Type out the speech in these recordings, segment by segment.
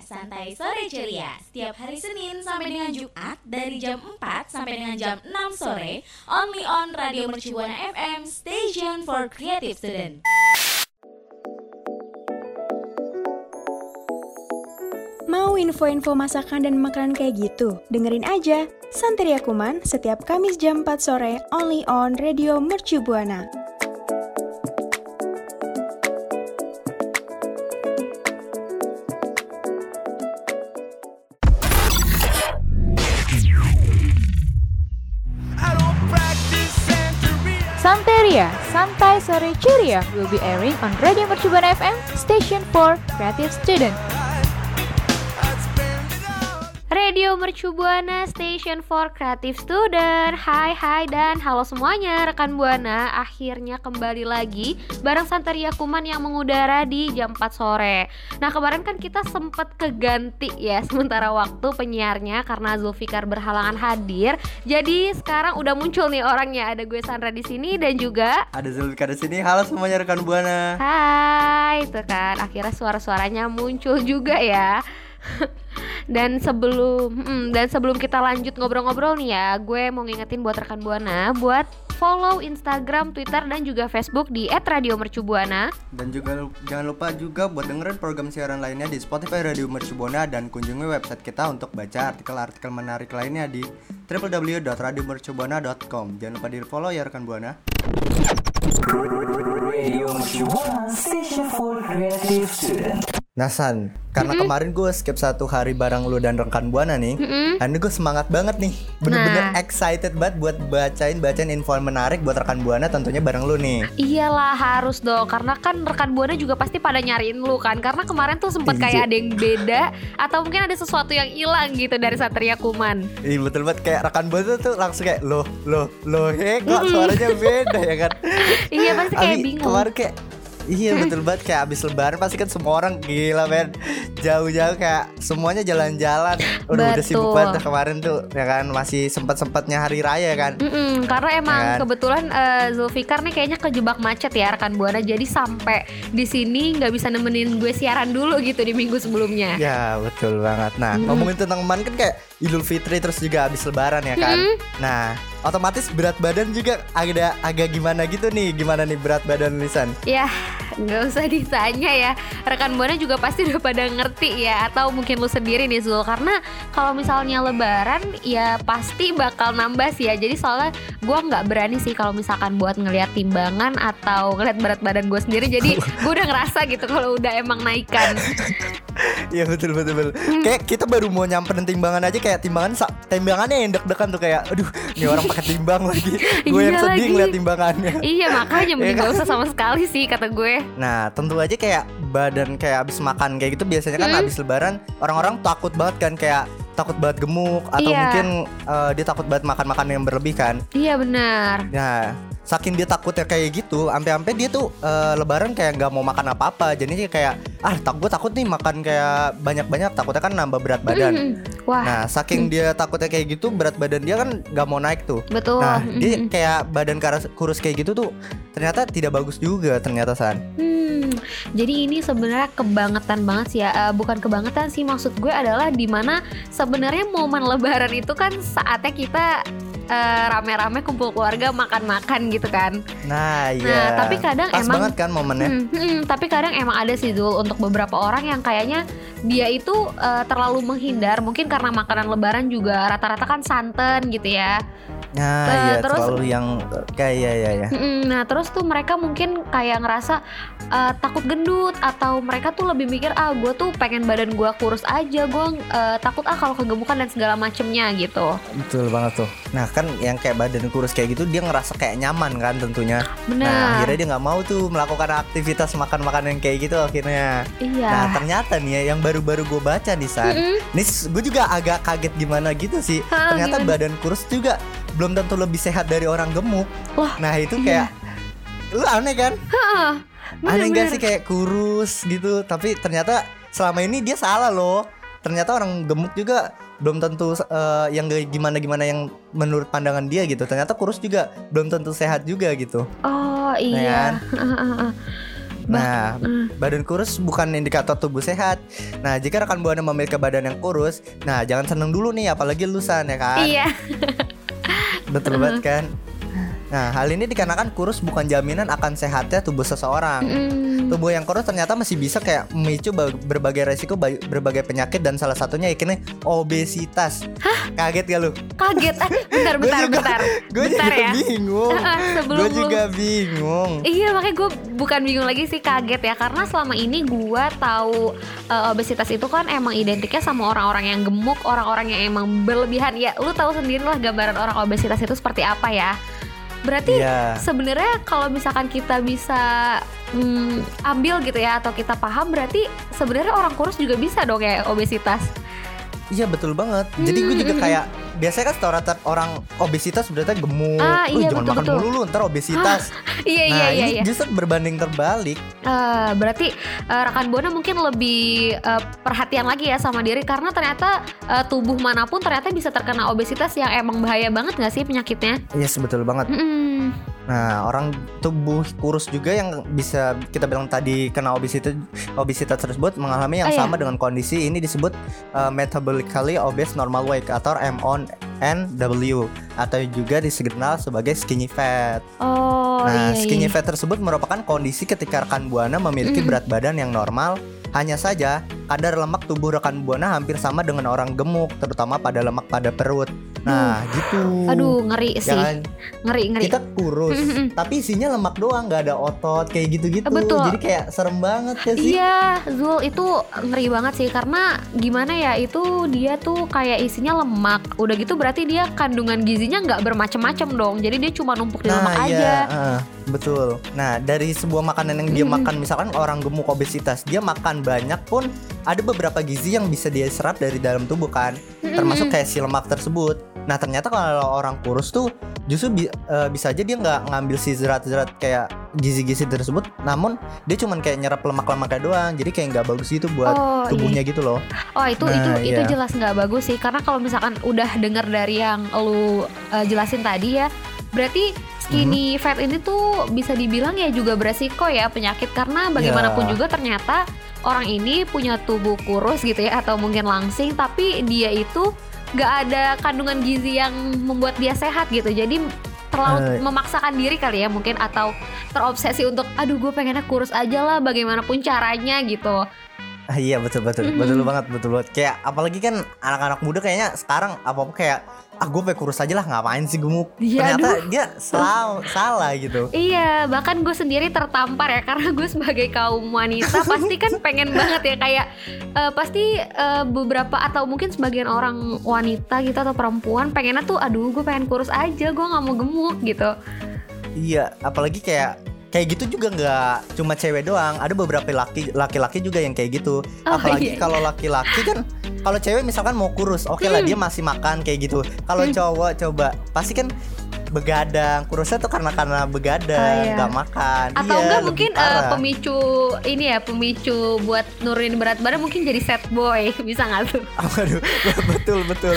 Santai sore ceria. Setiap hari Senin sampai dengan Jumat dari jam 4 sampai dengan jam 6 sore, only on Radio Mercubuana FM, station for creative student. Mau info-info masakan dan makanan kayak gitu? Dengerin aja Santeria Kuman setiap Kamis jam 4 sore only on Radio Mercu Sore Ceria will be airing on Radio Mercubuana FM, station for creative student. Radio Mercu Buana Station for Creative Student Hai hai dan halo semuanya rekan Buana Akhirnya kembali lagi bareng Santeria Kuman yang mengudara di jam 4 sore Nah kemarin kan kita sempet keganti ya sementara waktu penyiarnya Karena Zulfikar berhalangan hadir Jadi sekarang udah muncul nih orangnya Ada gue Sandra di sini dan juga Ada Zulfikar di sini. Halo semuanya rekan Buana. Hai, itu kan akhirnya suara-suaranya muncul juga ya. dan sebelum mm, dan sebelum kita lanjut ngobrol-ngobrol nih ya, gue mau ngingetin buat rekan Buana buat follow Instagram, Twitter dan juga Facebook di @radiomercubuana. Dan juga jangan lupa juga buat dengerin program siaran lainnya di Spotify Radio Mercu Buana dan kunjungi website kita untuk baca artikel-artikel menarik lainnya di www.radiomercubuana.com. Jangan lupa di follow ya rekan Buana. Nah San, karena kemarin gue skip satu hari bareng lu dan rekan Buana nih Ini gue semangat banget nih. Bener-bener Nah. excited banget buat bacain-bacain info menarik buat rekan Buana tentunya bareng lu nih. Iyalah harus dong. Karena kan rekan Buana juga pasti pada nyariin lu kan. Karena kemarin tuh sempet Iya. kayak ada yang beda atau mungkin ada sesuatu yang hilang gitu dari Satria Kuman. Iya betul banget. Kayak rekan buana tuh langsung kayak loh loh loh he kok suaranya beda ya kan? Iya pasti kayak Abi, bingung. kemarin kayak Iya betul banget. Kayak abis lebaran pasti kan semua orang gila men. Jauh-jauh kayak semuanya jalan-jalan. Udah udah sibuk banget kemarin tuh ya kan? Masih sempat-sempatnya hari raya kan? Mm-mm, karena emang Kan? kebetulan eh, Zulfikar nih kayaknya kejebak macet ya rekan buana. Jadi sampai di sini nggak bisa nemenin gue siaran dulu gitu di minggu sebelumnya. Ya betul banget. Nah ngomongin tentang kemarin kan kayak Idul Fitri terus juga abis lebaran ya kan? Nah otomatis berat badan juga agak agak gimana gitu nih. Gimana nih berat badan lisan Ya nggak usah ditanya ya. Rekan buana juga pasti udah pada ngerti ya atau mungkin lu sendiri nih Zul. Karena kalau misalnya Lebaran ya pasti bakal nambah sih ya. Jadi soalnya gue nggak berani sih kalau misalkan buat ngelihat timbangan atau ngelihat berat badan gue sendiri. Jadi gue udah ngerasa gitu kalau udah emang naikan. Iya betul betul betul. Kayak kita baru mau nyamperin timbangan aja kayak timbangan timbangannya yang deg-degan tuh kayak aduh ini orang pakai timbang lagi. Gue yang Iya sedih lagi. ngeliat timbangannya. Iya makanya mending Iya kan? gak usah sama sekali sih kata gue Nah tentu aja kayak badan kayak abis makan kayak gitu biasanya kan Hmm. abis lebaran orang-orang takut banget kan kayak takut banget gemuk atau Iya. mungkin eh, dia takut banget makan-makan yang berlebih kan. Iya benar Nah saking dia takutnya kayak gitu, ampe-ampe dia tuh eh, lebaran kayak nggak mau makan apa-apa, jadinya kayak ah tak gue takut nih makan kayak banyak-banyak, takutnya kan nambah berat badan. Mm, Wah Nah, saking dia takutnya kayak gitu, berat badan dia kan nggak mau naik tuh. betul Nah, Mm, dia mm, kayak badan kurus kayak gitu tuh ternyata tidak bagus juga ternyata San. Hmm, jadi ini sebenarnya kebangetan banget sih ya. Eh, bukan kebangetan sih maksud gue adalah di mana sebenarnya momen Lebaran itu kan saatnya kita eh, rame-rame kumpul keluarga makan-makan gitu kan. Nah, iya. tapi kadang Pas emang- banget kan momennya. Hmm, hmm, tapi kadang emang ada sih Zul untuk beberapa orang yang kayaknya dia itu eh, terlalu menghindar mungkin karena makanan Lebaran juga rata-rata kan santan gitu ya. Nah, Eh, iya terus- terlalu yang kayak ya ya ya. Nah terus tuh mereka mungkin kayak ngerasa uh, takut gendut atau mereka tuh lebih mikir ah gue tuh pengen badan gue kurus aja gue uh, takut ah kalau kegemukan dan segala macemnya gitu. Betul banget tuh. Nah, kan yang kayak badan kurus kayak gitu dia ngerasa kayak nyaman kan tentunya. Nah, Benar. akhirnya dia nggak mau tuh melakukan aktivitas makan-makan yang kayak gitu akhirnya. iya. Nah, ternyata nih ya yang baru-baru gue baca di San. Mm-mm. Nih gue juga agak kaget gimana gitu sih. Hah, Ternyata gimana? badan kurus juga belum tentu lebih sehat dari orang gemuk. Wah, Nah itu iya. kayak lu aneh kan? Bener, aneh gak sih kayak kurus gitu? Tapi ternyata selama ini dia salah loh. Ternyata orang gemuk juga belum tentu eh, yang gimana gimana yang menurut pandangan dia gitu. Ternyata kurus juga belum tentu sehat juga gitu. Oh Ya iya. Nah, badan kurus bukan indikator tubuh sehat. Nah, jika rekan buana memiliki badan yang kurus, nah jangan seneng dulu nih, apalagi lusan ya kan. Iya. Betul banget kan. Nah, hal ini dikarenakan kurus bukan jaminan akan sehatnya tubuh seseorang. Mm. Tubuh yang kurus ternyata masih bisa kayak memicu ba- berbagai resiko ba- berbagai penyakit dan salah satunya yakni obesitas. Kaget gak lu? Kaget. Ah, bentar, bentar, Gua juga- bentar. Gue juga ya. bingung. Sebelum Gue juga bingung. Iya makanya gue bukan bingung lagi sih kaget ya karena selama ini gue tahu eh, obesitas itu kan emang identiknya sama orang-orang yang gemuk, orang-orang yang emang berlebihan ya. Lu tahu sendiri lah gambaran orang obesitas itu seperti apa ya. Berarti Iya. sebenarnya kalau misalkan kita bisa hmm, ambil gitu ya atau kita paham berarti sebenarnya orang kurus juga bisa dong ya obesitas. Iya betul banget. Jadi gue juga Hmm. kayak biasanya kan stereotip orang obesitas berarti gemuk. Ah, Lu iya, jangan makan betul-betul. mulu lu ntar obesitas. Iya nah iya iya ini iya. justru berbanding terbalik. Eh, berarti eh, rekan Buana mungkin lebih eh, perhatian lagi ya sama diri karena ternyata eh, tubuh mana pun ternyata bisa terkena obesitas yang emang bahaya banget nggak sih penyakitnya? Iya yes, betul banget. Mm-mm. Nah orang tubuh kurus juga yang bisa kita bilang tadi kena obesitas obesitas tersebut mengalami yang Oh, iya. sama dengan kondisi ini disebut uh, metabolically obese normal weight atau MONW atau juga dikenal sebagai skinny fat. Oh Nah, iya, skinny iya. fat tersebut merupakan kondisi ketika rekan buana memiliki Mm. berat badan yang normal. Hanya saja, kadar lemak tubuh rekan buana hampir sama dengan orang gemuk, terutama pada lemak pada perut. Nah, gitu. Aduh ngeri sih, Ya kan? ngeri ngeri. Kita kurus, tapi isinya lemak doang, nggak ada otot kayak gitu-gitu. Betul. Jadi kayak serem banget ya sih. Iya, Zul itu ngeri banget sih karena gimana ya itu dia tuh kayak isinya lemak. Udah gitu berarti dia kandungan gizinya nggak bermacam-macam dong. Jadi dia cuma numpuk di lemak Nah, aja. iya, heeh, betul. Nah, dari sebuah makanan yang dia Mm. makan, misalkan orang gemuk obesitas, dia makan banyak pun ada beberapa gizi yang bisa dia serap dari dalam tubuh kan, termasuk kayak si lemak tersebut. Nah, ternyata kalau orang kurus tuh justru bi- eh, bisa aja dia nggak ngambil si zerat-zerat kayak gizi-gizi tersebut, namun dia cuman kayak nyerap lemak-lemaknya doang. Jadi kayak nggak bagus gitu buat Oh, iya. tubuhnya gitu loh. Oh itu Nah, itu itu iya. jelas nggak bagus sih karena kalau misalkan udah denger dari yang lu uh, jelasin tadi ya berarti skinny Mhm. fat ini tuh bisa dibilang ya juga beresiko ya penyakit karena bagaimanapun Ya. juga ternyata orang ini punya tubuh kurus gitu ya atau mungkin langsing tapi dia itu nggak ada kandungan gizi yang membuat dia sehat gitu jadi terlalu Eh. memaksakan diri kali ya mungkin atau terobsesi untuk aduh gue pengennya kurus aja lah bagaimanapun caranya gitu Ah, iya betul betul Mm-mm. betul banget betul banget kayak apalagi kan anak-anak muda kayaknya sekarang apa apa kayak ah gue pengen kurus aja lah ngapain sih gemuk? Iya, ternyata dia salah salah gitu. Iya, bahkan gue sendiri tertampar ya karena gue sebagai kaum wanita pasti kan pengen banget ya kayak eh, pasti eh, beberapa atau mungkin sebagian orang wanita gitu atau perempuan pengennya tuh aduh gue pengen kurus aja gue nggak mau gemuk gitu. iya apalagi kayak kayak gitu juga nggak cuma cewek doang ada beberapa laki laki-laki juga yang kayak gitu Oh, apalagi iya. kalau laki-laki kan kalau cewek misalkan mau kurus oke lah Hmm. dia masih makan kayak gitu kalau cowok coba pasti kan begadang kurusnya tuh karena karena begadang Oh, iya. nggak makan Atau Iya, enggak mungkin parah. pemicu ini ya pemicu buat nurunin berat badan mungkin jadi set boy bisa nggak tuh? Waduh, betul betul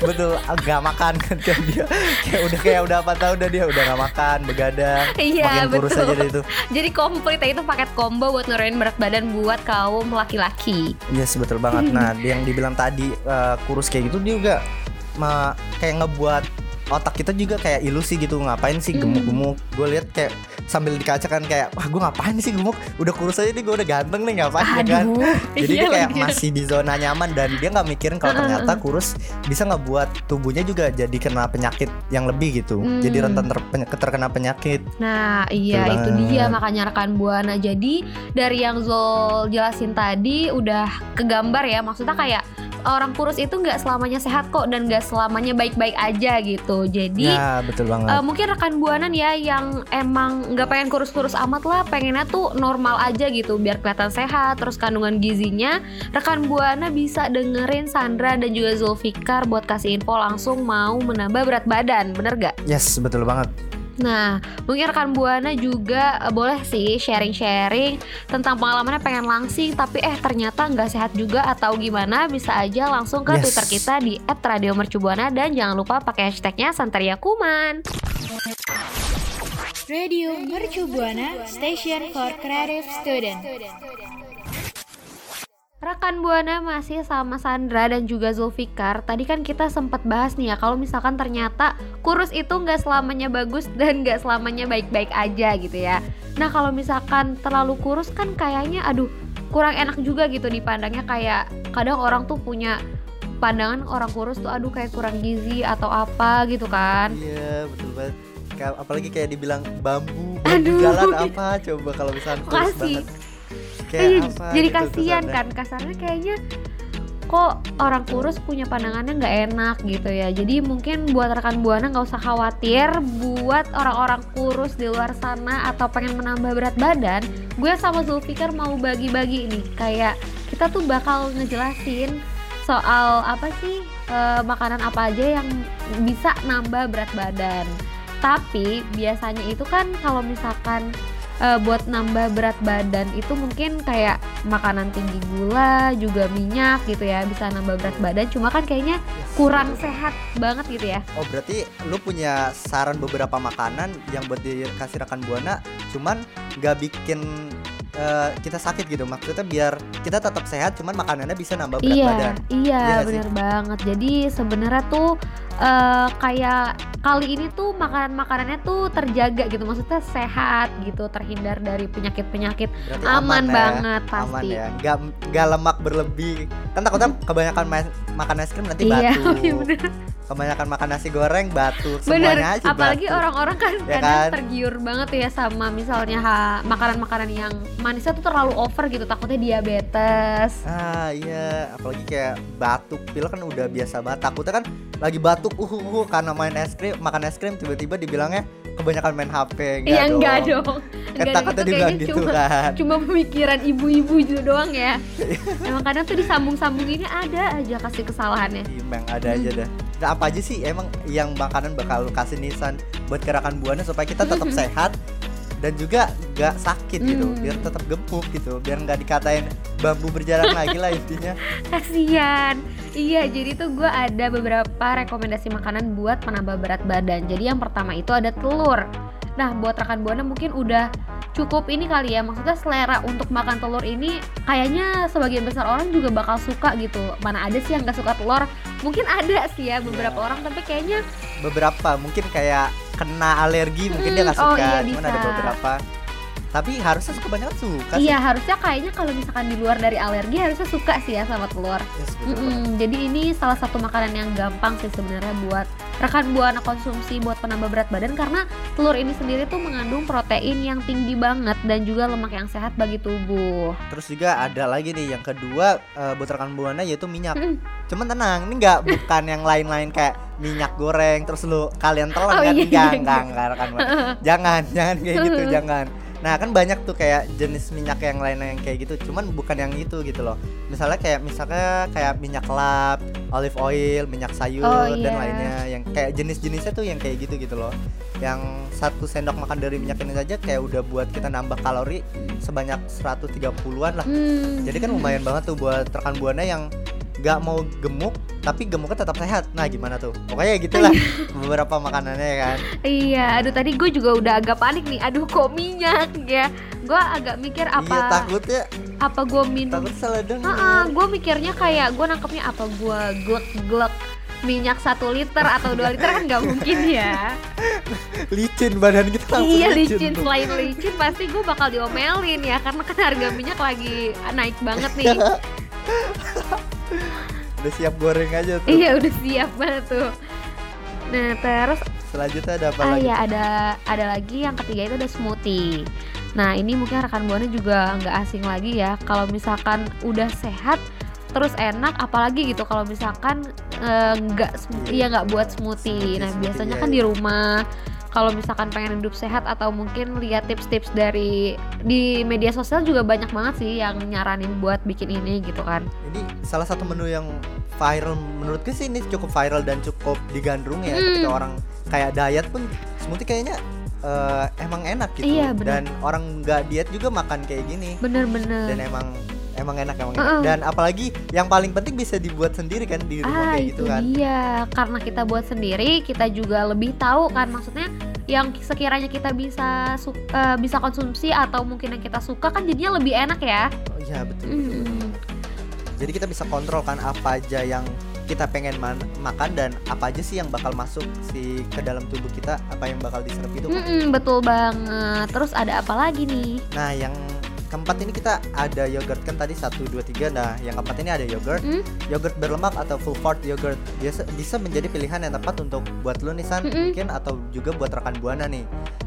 betul agak makan kan dia kayak udah kayak udah apa tahu udah dia udah nggak makan begadang Iya, makin kurus betul. aja itu Jadi komplit ya itu paket combo buat nurunin berat badan buat kaum laki-laki. yes betul banget nah yang dibilang tadi eh, kurus kayak gitu dia juga ma- kayak ngebuat otak kita juga kayak ilusi gitu ngapain sih Hmm. gemuk-gemuk gue lihat kayak sambil di kaca kan kayak wah gue ngapain sih gemuk udah kurus aja nih gue udah ganteng nih ngapain ya kan Aduh, jadi iya dia kayak bener. masih di zona nyaman dan dia nggak mikirin kalau ternyata kurus bisa ngebuat tubuhnya juga jadi kena penyakit yang lebih gitu Hmm. jadi rentan ter- terkena penyakit Nah, iya Betul itu dia makanya rekan buana. Jadi dari yang Zul jelasin tadi udah kegambar ya, maksudnya kayak orang kurus itu nggak selamanya sehat kok dan nggak selamanya baik-baik aja gitu. Jadi ya betul banget eh, mungkin rekan buana nih ya yang emang nggak pengen kurus-kurus amat lah, pengennya tuh normal aja gitu biar kelihatan sehat. Terus kandungan gizinya, rekan buana bisa dengerin Sandra dan juga Zulfikar buat kasih info langsung mau menambah berat badan, bener gak? yes betul banget Nah, mungkin rekan Buana juga eh, boleh sih sharing-sharing tentang pengalamannya pengen langsing tapi eh ternyata nggak sehat juga atau gimana bisa aja langsung ke Yes. Twitter kita di @radiomercubuana dan jangan lupa pakai hashtagnya Santeria Kuman. Radio Mercu Buana Station for Creative Student. Rekan Buana masih sama Sandra dan juga Zulfikar. Tadi kan kita sempat bahas nih ya kalau misalkan ternyata kurus itu nggak selamanya bagus dan nggak selamanya baik-baik aja gitu ya. Nah kalau misalkan terlalu kurus kan kayaknya aduh kurang enak juga gitu dipandangnya kayak kadang orang tuh punya pandangan orang kurus tuh aduh kayak kurang gizi atau apa gitu kan. Iya betul banget. Apalagi kayak dibilang bambu, bambu Aduh. jalan apa coba kalau misalnya kurus Kasih. banget. Iya, apa jadi gitu kasihan kesannya. kan kasarnya kayaknya kok orang kurus punya pandangannya nggak enak gitu ya jadi mungkin buat rekan buana nggak usah khawatir buat orang-orang kurus di luar sana atau pengen menambah berat badan gue sama Zulfikar mau bagi-bagi nih kayak kita tuh bakal ngejelasin soal apa sih eh, makanan apa aja yang bisa nambah berat badan tapi biasanya itu kan kalau misalkan eh, buat nambah berat badan itu mungkin kayak makanan tinggi gula juga minyak gitu ya bisa nambah berat badan. Cuma kan kayaknya kurang sehat banget gitu ya. Oh berarti lu punya saran beberapa makanan yang buat dikasih rekan buana, cuman nggak bikin eh, kita sakit gitu. Maksudnya biar kita tetap sehat, cuman makanannya bisa nambah berat iya badan. Iya iya sih? bener banget jadi sebenarnya tuh eh, kayak kali ini tuh makanan makanannya tuh terjaga gitu maksudnya sehat gitu terhindar dari penyakit penyakit Berarti aman, ya. banget Aman pasti ya, nggak nggak lemak berlebih. Kan takutnya kebanyakan ma- makan es krim nanti iya batuk. iya Kebanyakan makan nasi goreng batuk. Bener, Semuanya aja apalagi orang-orang kan Ya kadang kan? tergiur banget tuh ya sama misalnya makanan-makanan yang manisnya tuh terlalu over gitu takutnya diabetes. Ah iya, apalagi kayak batuk pil kan udah biasa banget. Takutnya kan lagi batuk uh, uh, uh, karena main es krim, makan es krim tiba-tiba dibilangnya kebanyakan main HP. Iya enggak dong. Kan Enggak takutnya itu dibilang gitu cuma kan. cuma pemikiran ibu-ibu itu doang ya. Emang kadang tuh disambung-sambunginnya ada aja kasih kesalahannya. Iya, Emang ada aja dah. Nah, apa aja sih emang yang makanan bakal lu kasih nisan buat gerakan buana supaya kita tetap sehat dan juga gak sakit gitu, Hmm. biar tetap gemuk gitu, biar nggak dikatain bambu berjalan lagi lah intinya. Kasian. Iya, jadi tuh gue ada beberapa rekomendasi makanan buat penambah berat badan. Jadi yang pertama itu ada telur. Nah, buat rekan buana mungkin udah cukup ini kali ya. Maksudnya selera untuk makan telur ini kayaknya sebagian besar orang juga bakal suka gitu. Mana ada sih yang gak suka telur? Mungkin ada sih ya beberapa orang, tapi kayaknya beberapa mungkin kayak kena alergi mungkin dia nggak Mm, oh suka iya, cuman ada bisa. beberapa tapi harusnya suka banyak suka sih iya harusnya kayaknya kalau misalkan di luar dari alergi harusnya suka sih ya sama telur. Yes, betul banget. Mm-mm, jadi ini salah satu makanan yang gampang sih sebenarnya buat rekan buana konsumsi buat penambah berat badan karena telur ini sendiri tuh mengandung protein yang tinggi banget dan juga lemak yang sehat bagi tubuh. terus juga ada lagi nih yang kedua eh, buat rekan buana yaitu minyak. Mm. cuman tenang ini nggak bukan yang lain-lain kayak minyak goreng terus lu kalian telan Oh, kan? iya, enggak iya, enggak enggak rekan buana jangan jangan kayak gitu jangan nah kan banyak tuh kayak jenis minyak yang lain yang kayak gitu cuman bukan yang itu gitu loh misalnya kayak misalnya kayak minyak lap olive oil minyak sayur Oh, dan iya. lainnya yang kayak jenis-jenisnya tuh yang kayak gitu gitu loh yang satu sendok makan dari minyak ini saja kayak udah buat kita nambah kalori sebanyak 130-an lah Hmm. jadi kan lumayan banget tuh buat rekan buana yang nggak mau gemuk tapi gemuknya tetap sehat. Nah gimana tuh? Pokoknya gitulah beberapa makanannya ya kan? Iya, aduh tadi gue juga udah agak panik nih. Aduh kok minyak ya? Gue agak mikir iya apa takutnya. apa gue minum takut salah denger gue mikirnya kayak gue nangkepnya apa? Gue glek-glek minyak satu liter atau dua liter kan nggak mungkin ya. Licin badan kita langsung iya licin tuh. selain licin pasti gue bakal diomelin ya karena kan harga minyak lagi naik banget nih udah siap goreng aja tuh. Iya udah siap banget tuh. Nah terus selanjutnya ada apa ah lagi? ya ada ada lagi yang ketiga itu ada smoothie. Nah ini mungkin rekan buana juga nggak asing lagi ya. Kalau misalkan udah sehat terus enak apalagi gitu kalau misalkan eh, nggak sm- Iya. nggak buat smoothie. Nah Smoothie, biasanya iya, kan iya. di rumah kalau misalkan pengen hidup sehat atau mungkin lihat tips-tips dari di media sosial juga banyak banget sih yang nyaranin buat bikin ini gitu kan ini salah satu menu yang viral menurutku sih ini cukup viral dan cukup digandrung ya Hmm. ketika orang kayak diet pun smoothie kayaknya eh, emang enak gitu Iya, bener. dan orang nggak diet juga makan kayak gini bener-bener dan emang emang enak emang enak. Uh-uh. dan apalagi yang paling penting bisa dibuat sendiri kan di rumah Ah kayak itu gitu kan dia karena kita buat sendiri kita juga lebih tahu kan maksudnya yang sekiranya kita bisa su- eh, bisa konsumsi atau mungkin yang kita suka kan jadinya lebih enak ya. Oh, iya betul, betul, betul. Jadi kita bisa kontrol kan apa aja yang kita pengen man- makan dan apa aja sih yang bakal masuk si ke dalam tubuh kita, apa yang bakal diserap itu. kan. Mm-mm, betul banget. Terus ada apa lagi nih? Nah, yang keempat ini kita ada yogurt kan tadi satu dua tiga. Nah, yang keempat ini ada yogurt. Hmm? Yogurt berlemak atau full fat yogurt biasa bisa menjadi pilihan yang tepat untuk buat lu nih San, Mm-mm. mungkin atau juga buat rekan buana nih.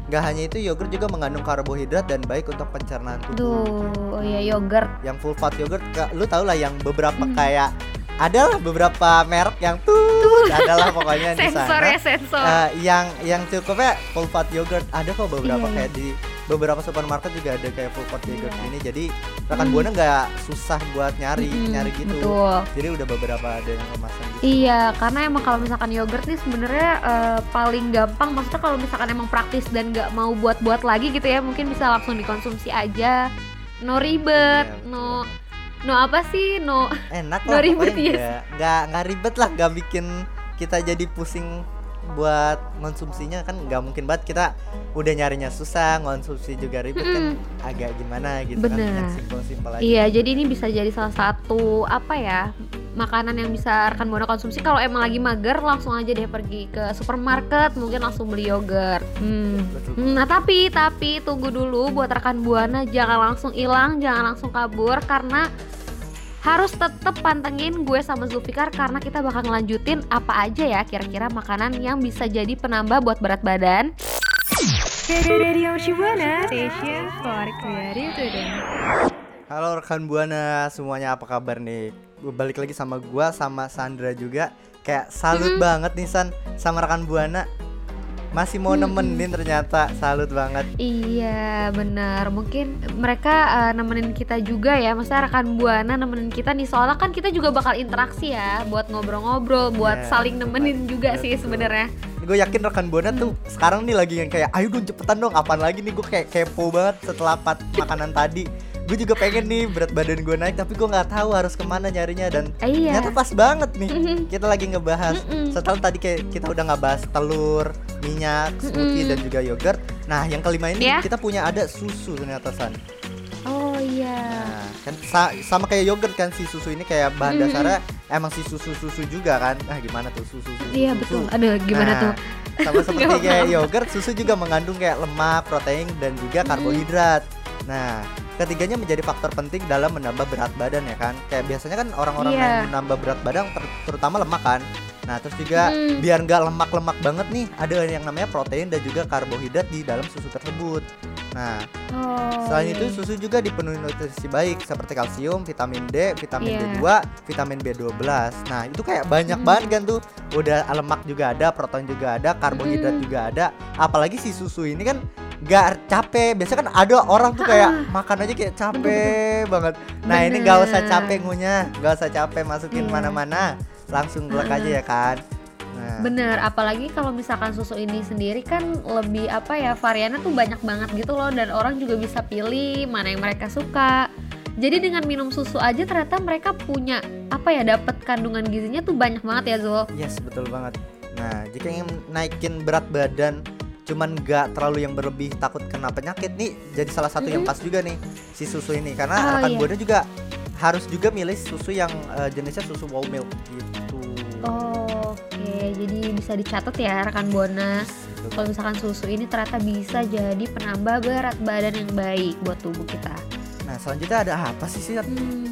Gak hanya itu, yogurt juga mengandung karbohidrat dan baik untuk pencernaan tubuh. Duh, oh ya yogurt. Yang full fat yogurt, lu tau lah yang beberapa Hmm. kayak adalah beberapa merek yang tuh adalah pokoknya di Sensor sana. ya sensor. Eh, yang yang cukupnya full fat yogurt ada kok beberapa Iya. kayak di beberapa supermarket juga ada kayak full fat yogurt Iya. ini jadi rekan Hmm. buana nggak susah buat nyari Mm-mm, nyari gitu Betul. jadi udah beberapa ada yang kemasan gitu Iya, karena emang kalau misalkan yogurt nih sebenarnya eh, paling gampang. Maksudnya kalau misalkan emang praktis dan nggak mau buat-buat lagi gitu ya, mungkin bisa langsung dikonsumsi aja. No ribet, betul no no apa sih, no enak lah ribet, yes. nggak nggak nggak ribet lah nggak bikin kita jadi pusing buat konsumsinya kan nggak mungkin banget kita udah nyarinya susah konsumsi juga ribet kan agak gimana gitu kan Bener. yang simpel-simpel aja Iya, jadi ini bisa jadi salah satu apa ya makanan yang bisa rekan buana konsumsi kalau emang lagi mager langsung aja deh pergi ke supermarket mungkin langsung beli yogurt. Hmm. betul Hmm, Nah tapi tapi tunggu dulu buat rekan buana jangan langsung hilang jangan langsung kabur karena harus tetap pantengin gue sama Zulfikar karena kita bakal ngelanjutin apa aja ya kira-kira makanan yang bisa jadi penambah buat berat badan. Radio Mercubuana, station for. Halo rekan buana semuanya apa kabar nih? Balik lagi sama gua sama Sandra juga. Kayak salut Mm-mm. banget nih San sama rekan buana. Masih mau Mm-mm. nemenin ternyata. Salut banget. Iya benar mungkin mereka eh, nemenin kita juga ya Maksudnya rekan Buana nemenin kita nih Soalnya kan kita juga bakal interaksi ya Buat ngobrol-ngobrol Buat Iya, saling betul nemenin banget. juga sih Betul. sebenarnya Gue yakin rekan buana tuh sekarang nih lagi yang kayak ayo dong cepetan dong apaan lagi nih gue kayak kepo banget setelah makanan tadi. Gue juga pengen nih berat badan gue naik tapi gue nggak tahu harus ke mana nyarinya dan Eh, Iya ternyata pas banget nih. Mhm. Kita lagi ngebahas Mm-mm. setelah tadi kayak kita udah ngebahas telur, minyak, smoothie dan juga yogurt. Nah, yang kelima ini Ya. kita punya ada susu ternyata San. Oh iya Nah, kan sa- sama kayak yogurt kan si susu ini kayak bahan Mm-mm. dasarnya emang si susu-susu juga kan. Ah, gimana tuh susu-susu? Iya betul Aduh gimana Nah, tuh Sama seperti Nggak kayak yogurt, susu juga mengandung kayak lemak, protein dan juga karbohidrat. Nah, ketiganya menjadi faktor penting dalam menambah berat badan ya kan. Kayak biasanya kan orang-orang Iya. yang menambah berat badan ter- terutama lemak kan. Nah, terus juga Mm. biar nggak lemak-lemak banget nih, ada yang namanya protein dan juga karbohidrat di dalam susu tersebut. Nah, oh, Selain iya. itu susu juga dipenuhi nutrisi baik seperti kalsium, vitamin D, vitamin Iya. B2, vitamin B12. Nah, itu kayak banyak Mm. banget kan tuh. Udah lemak juga ada, protein juga ada, karbohidrat Mm. juga ada. Apalagi si susu ini kan gak capek. Biasanya kan ada orang tuh kayak Ah. makan aja kayak capek banget. Nah, ini gak usah Bener. capek ngunyah, gak usah capek masukin Iya. mana-mana. Langsung Ah. aja ya kan. Nah, Bener, apalagi kalau misalkan susu ini sendiri kan lebih apa ya variannya tuh banyak banget gitu loh dan orang juga bisa pilih mana yang mereka suka. Jadi dengan minum susu aja ternyata mereka punya apa ya dapat kandungan gizinya tuh banyak banget ya Zul. Yes, betul banget. Nah, jika ingin naikin berat badan cuman nggak terlalu yang berlebih takut kena penyakit nih jadi salah satu yang Mhm. pas juga nih si susu ini karena Oh, rekan iya. buana juga harus juga milih susu yang eh, jenisnya susu whole milk gitu. Oke, jadi bisa dicatat ya rekan Buana. Betul. Kalau misalkan susu ini ternyata bisa jadi penambah berat badan yang baik buat tubuh kita. Nah, selanjutnya ada apa sih sih? Hmm.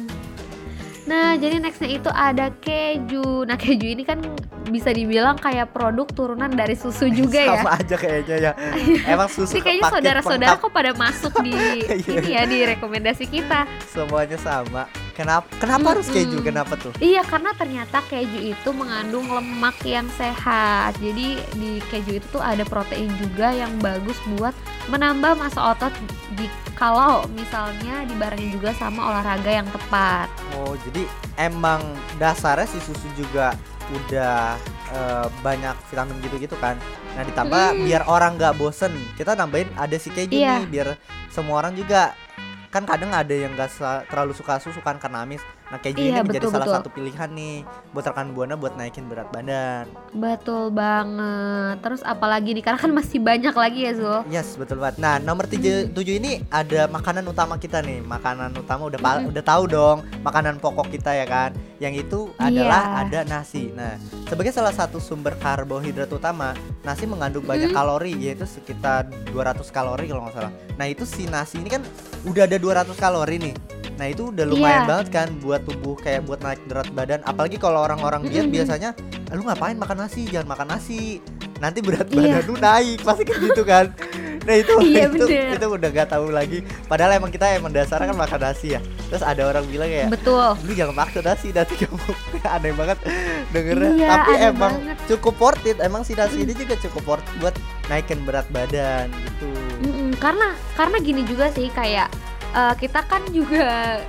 Nah, jadi nextnya itu ada keju. Nah, keju ini kan bisa dibilang kayak produk turunan dari susu juga ya. Sama aja kayaknya ya. Emang susu Ini kayaknya saudara-saudara kok pada masuk di Iya. ini ya di rekomendasi kita. semuanya sama. Kenapa kenapa harus keju? Mm-mm. Kenapa tuh? Iya, karena ternyata keju itu mengandung lemak yang sehat. Jadi di keju itu tuh ada protein juga yang bagus buat menambah massa otot di kalau misalnya dibarengin juga sama olahraga yang tepat. Oh, jadi emang dasarnya si susu juga udah eh, banyak vitamin gitu-gitu kan. Nah, ditambah Mm. biar orang nggak bosen, kita nambahin ada si keju Iya. nih biar semua orang juga kan kadang ada yang gak terlalu suka susu kan karena amis. Nah keju ini Iya, menjadi betul, salah betul. satu pilihan nih buat rekan buana buat naikin berat badan. Betul banget. Terus apalagi nih karena kan masih banyak lagi ya Zul. Yes betul banget. Nah nomor tujuh, tujuh ini ada makanan utama kita nih. Makanan utama udah pa- udah tahu dong makanan pokok kita ya kan. Yang itu adalah Iya. ada nasi. Nah sebagai salah satu sumber karbohidrat utama, nasi mengandung banyak kalori yaitu sekitar 200 kalori kalau nggak salah. Nah itu si nasi ini kan udah ada 200 kalori nih. Nah itu udah lumayan Iya. banget kan buat tubuh kayak buat naik berat badan. Apalagi kalau orang-orang diet Mm-mm. biasanya, "Ah, lu ngapain makan nasi? Jangan makan nasi. Nanti berat Iya. badan lu naik pasti kayak gitu kan. Nah itu Iya, itu, bener. itu udah gak tahu lagi. Padahal emang kita emang dasarnya kan makan nasi ya. Terus ada orang bilang kayak Betul. lu jangan makan nasi nanti kamu aneh banget dengernya. Iya, Tapi emang banget. cukup worth it. Emang si nasi ini juga cukup worth it buat naikin berat badan gitu. Mm-mm, karena karena gini juga sih kayak eh, kita kan juga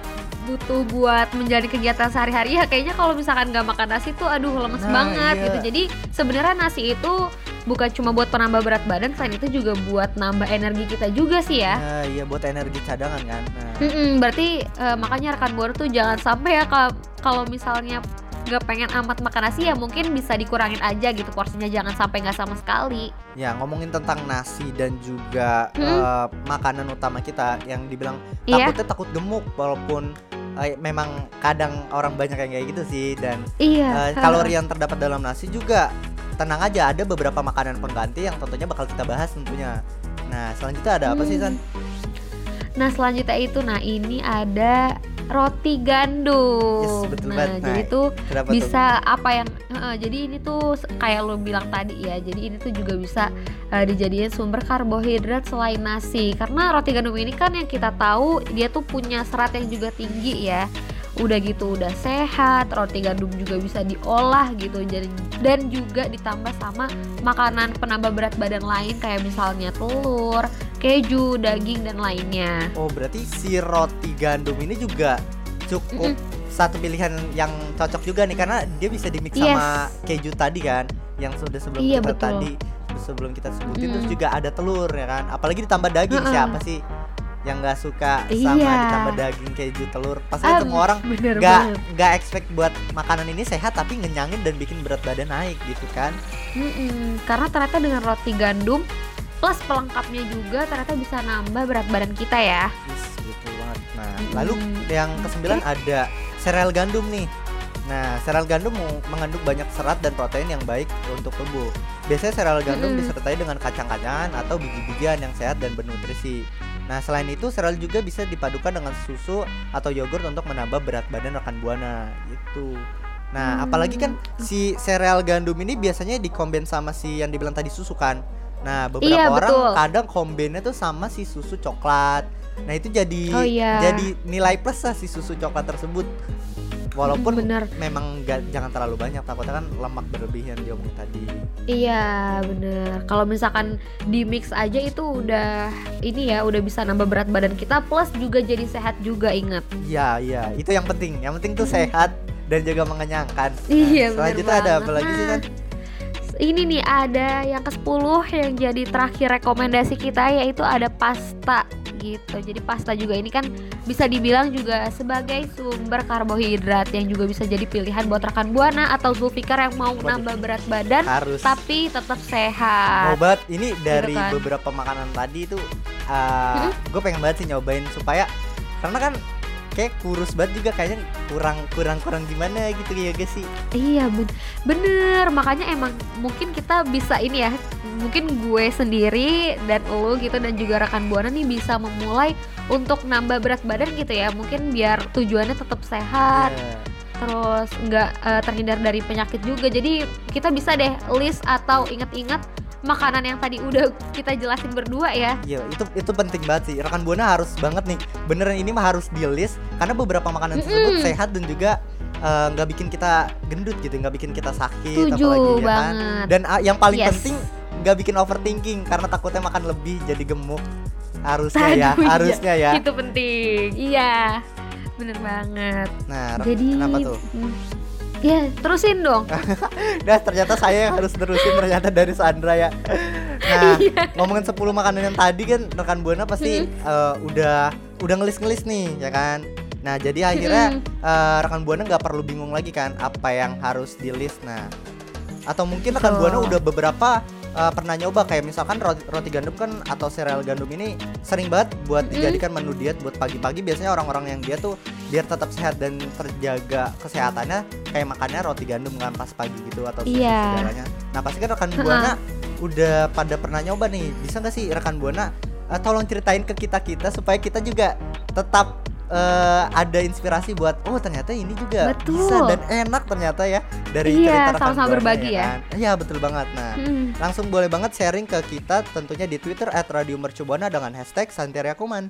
butuh buat menjadi kegiatan sehari-hari ya kayaknya kalau misalkan nggak makan nasi tuh aduh lemes Nah, banget iya. gitu jadi sebenarnya nasi itu bukan cuma buat penambah berat badan selain itu juga buat nambah energi kita juga sih ya Nah, iya buat energi cadangan kan. Nah, berarti eh, makanya rekan buana tuh jangan sampai ya ka- kalau misalnya nggak pengen amat makan nasi ya mungkin bisa dikurangin aja gitu porsinya jangan sampai nggak sama sekali ya ngomongin tentang nasi dan juga Mm-mm. eh, makanan utama kita yang dibilang Iya. takutnya takut gemuk walaupun eh, memang kadang orang banyak yang kayak gitu sih dan iya Eh, kalori yang terdapat dalam nasi juga tenang aja ada beberapa makanan pengganti yang tentunya bakal kita bahas tentunya. Nah selanjutnya ada apa sih Hmm. San? Nah selanjutnya itu, nah ini ada roti gandum. Yes, betul nah banget. Nah, jadi tuh Kenapa bisa apa yang, heeh, jadi ini tuh kayak lo bilang tadi ya. Jadi ini tuh juga bisa eh, dijadiin sumber karbohidrat selain nasi. Karena roti gandum ini kan yang kita tahu dia tuh punya serat yang juga tinggi ya. Udah gitu udah sehat, roti gandum juga bisa diolah gitu jadi dan juga ditambah sama makanan penambah berat badan lain kayak misalnya telur, keju, daging dan lainnya. Oh berarti si roti gandum ini juga cukup satu pilihan yang cocok juga nih karena dia bisa dimix Yes. sama keju tadi kan yang sudah sebelum Iya, kita betul. tadi sebelum kita sebutin terus Mm-mm. juga ada telur ya kan apalagi ditambah daging Heeh. siapa sih yang nggak suka sama Iya. ditambah daging keju telur. Pasti Ah, semua orang nggak nggak expect buat makanan ini sehat tapi ngenyangin dan bikin berat badan naik gitu kan. Mm-mm, karena ternyata dengan roti gandum plus pelengkapnya juga ternyata bisa nambah berat badan kita ya. yes betul banget. Nah Mm-mm. lalu yang kesembilan ada sereal gandum nih. Nah sereal gandum mengandung banyak serat dan protein yang baik untuk tubuh. Biasanya sereal gandum Mm-mm. disertai dengan kacang-kacangan atau biji-bijian yang sehat dan bernutrisi Nah selain itu sereal juga bisa dipadukan dengan susu atau yogurt untuk menambah berat badan rekan buana gitu. Nah Hmm, apalagi kan si sereal gandum ini biasanya dikombin sama si yang dibilang tadi susu kan. Nah beberapa Iya, orang betul. kadang kombinnya tuh sama si susu coklat. Nah itu jadi Oh, iya. jadi nilai plus lah si susu coklat tersebut. Walaupun bener. memang nggak jangan terlalu banyak takutnya kan lemak berlebihan dia omongin tadi. Iya bener. Kalau misalkan di mix aja itu udah ini ya udah bisa nambah berat badan kita plus juga jadi sehat juga ingat. Iya iya itu yang penting. Yang penting tuh sehat dan juga mengenyangkan. Nah, Iya, selanjutnya ada apa lagi sih San? Ini nih ada yang ke-10 yang jadi terakhir rekomendasi kita yaitu ada pasta gitu. Jadi pasta juga ini kan bisa dibilang juga sebagai sumber karbohidrat yang juga bisa jadi pilihan buat rekan buana atau Zulfikar yang mau nambah berat badan Harus. tapi tetap sehat. Obat ini dari kan. beberapa makanan tadi itu uh, gue pengen banget sih nyobain supaya karena kan kayak kurus banget juga kayaknya kurang kurang kurang gimana gitu ya guys sih. Iya ben- bener makanya emang mungkin kita bisa ini ya mungkin gue sendiri dan lo gitu dan juga rekan buana nih bisa memulai untuk nambah berat badan gitu ya mungkin biar tujuannya tetap sehat Ya. terus nggak eh, terhindar dari penyakit juga jadi kita bisa deh list atau inget-inget makanan yang tadi udah kita jelasin berdua ya Iya, itu itu penting banget sih. Rekan buana harus banget nih. Beneran ini mah harus di list karena beberapa makanan tersebut Mm-mm. sehat dan juga uh, nggak bikin kita gendut gitu, nggak bikin kita sakit setuju apalagi ya kan. Dan uh, yang paling Yes. penting nggak bikin overthinking karena takutnya makan lebih jadi gemuk. Harusnya ya, Aduh, iya. harusnya ya. itu penting iya bener banget Nah, jadi kenapa tuh? mm, ya terusin dong. Nah, ternyata saya yang harus terusin ternyata dari Sandra ya. Nah, Iya. ngomongin 10 makanan yang tadi kan rekan Buana pasti eh, udah udah ngelis-ngelis nih ya kan? Nah jadi akhirnya eh, rekan buana nggak perlu bingung lagi kan apa yang harus di list nah. Atau mungkin rekan Betul. buana udah beberapa eh, pernah nyoba kayak misalkan roti, roti gandum kan atau sereal gandum ini sering banget buat dijadikan menu diet buat pagi-pagi. Biasanya orang-orang yang dia tuh biar tetap sehat dan terjaga kesehatannya kayak makannya roti gandum kan pas pagi gitu atau Iya. segalanya nah pasti kan rekan buana udah pada pernah nyoba nih bisa nggak sih rekan buana eh, tolong ceritain ke kita kita supaya kita juga tetap eh, ada inspirasi buat oh ternyata ini juga Betul. bisa dan enak ternyata ya dari Iya, cerita rekan sama-sama berbagi ya. kan? Iya betul banget. Nah Hmm. langsung boleh banget sharing ke kita tentunya di Twitter @radiomercubuana dengan hashtag Santeria Kuman.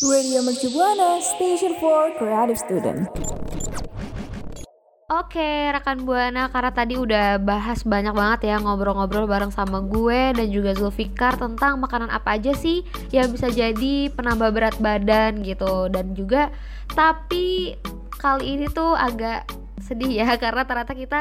Radio Mercu Buana, Station for Creative Student. Oke, rekan Buana, karena tadi udah bahas banyak banget ya ngobrol-ngobrol bareng sama gue dan juga Zulfikar tentang makanan apa aja sih yang bisa jadi penambah berat badan gitu dan juga tapi kali ini tuh agak sedih ya karena ternyata kita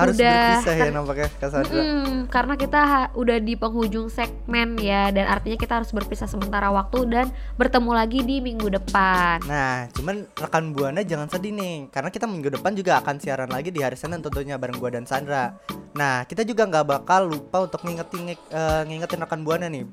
Harus udah berpisah ya nampaknya Cassandra. Mm-mm, karena kita ha- udah di penghujung segmen ya dan artinya kita harus berpisah sementara waktu dan bertemu lagi di minggu depan. Nah, cuman rekan Buana jangan sedih nih, karena kita minggu depan juga akan siaran lagi di hari Senin tentunya bareng gua dan Sandra. Nah, kita juga nggak bakal lupa untuk ngingetin eh, ngingetin rekan Buana nih,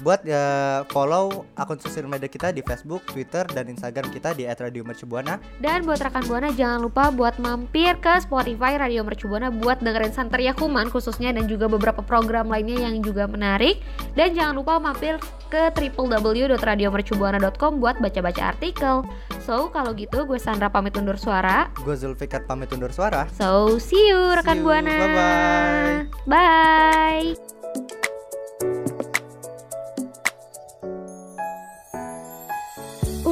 buat eh, follow akun sosial media kita di Facebook, Twitter, dan Instagram kita di @radiomercubuana. Dan buat rekan Buana jangan lupa buat mampir ke Spotify Radio Mercu Buana buat dengerin Santeria Kuman khususnya dan juga beberapa program lainnya yang juga menarik. Dan jangan lupa mampir ke www.radiomercubuana.com buat baca-baca artikel. So, kalau gitu gue Sandra pamit undur suara. Gue Zulfikar pamit undur suara. So, see you rekan See you. Buana. Bye-bye. Bye.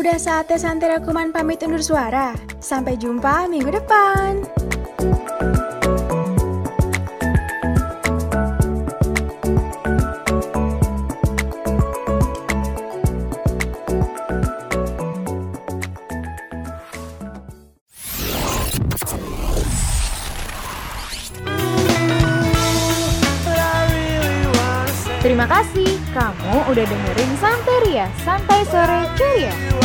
Udah saatnya Santera Kuman pamit undur suara. Sampai jumpa minggu depan. Terima kasih kamu udah dengerin Santeria Santai Sore Ceria.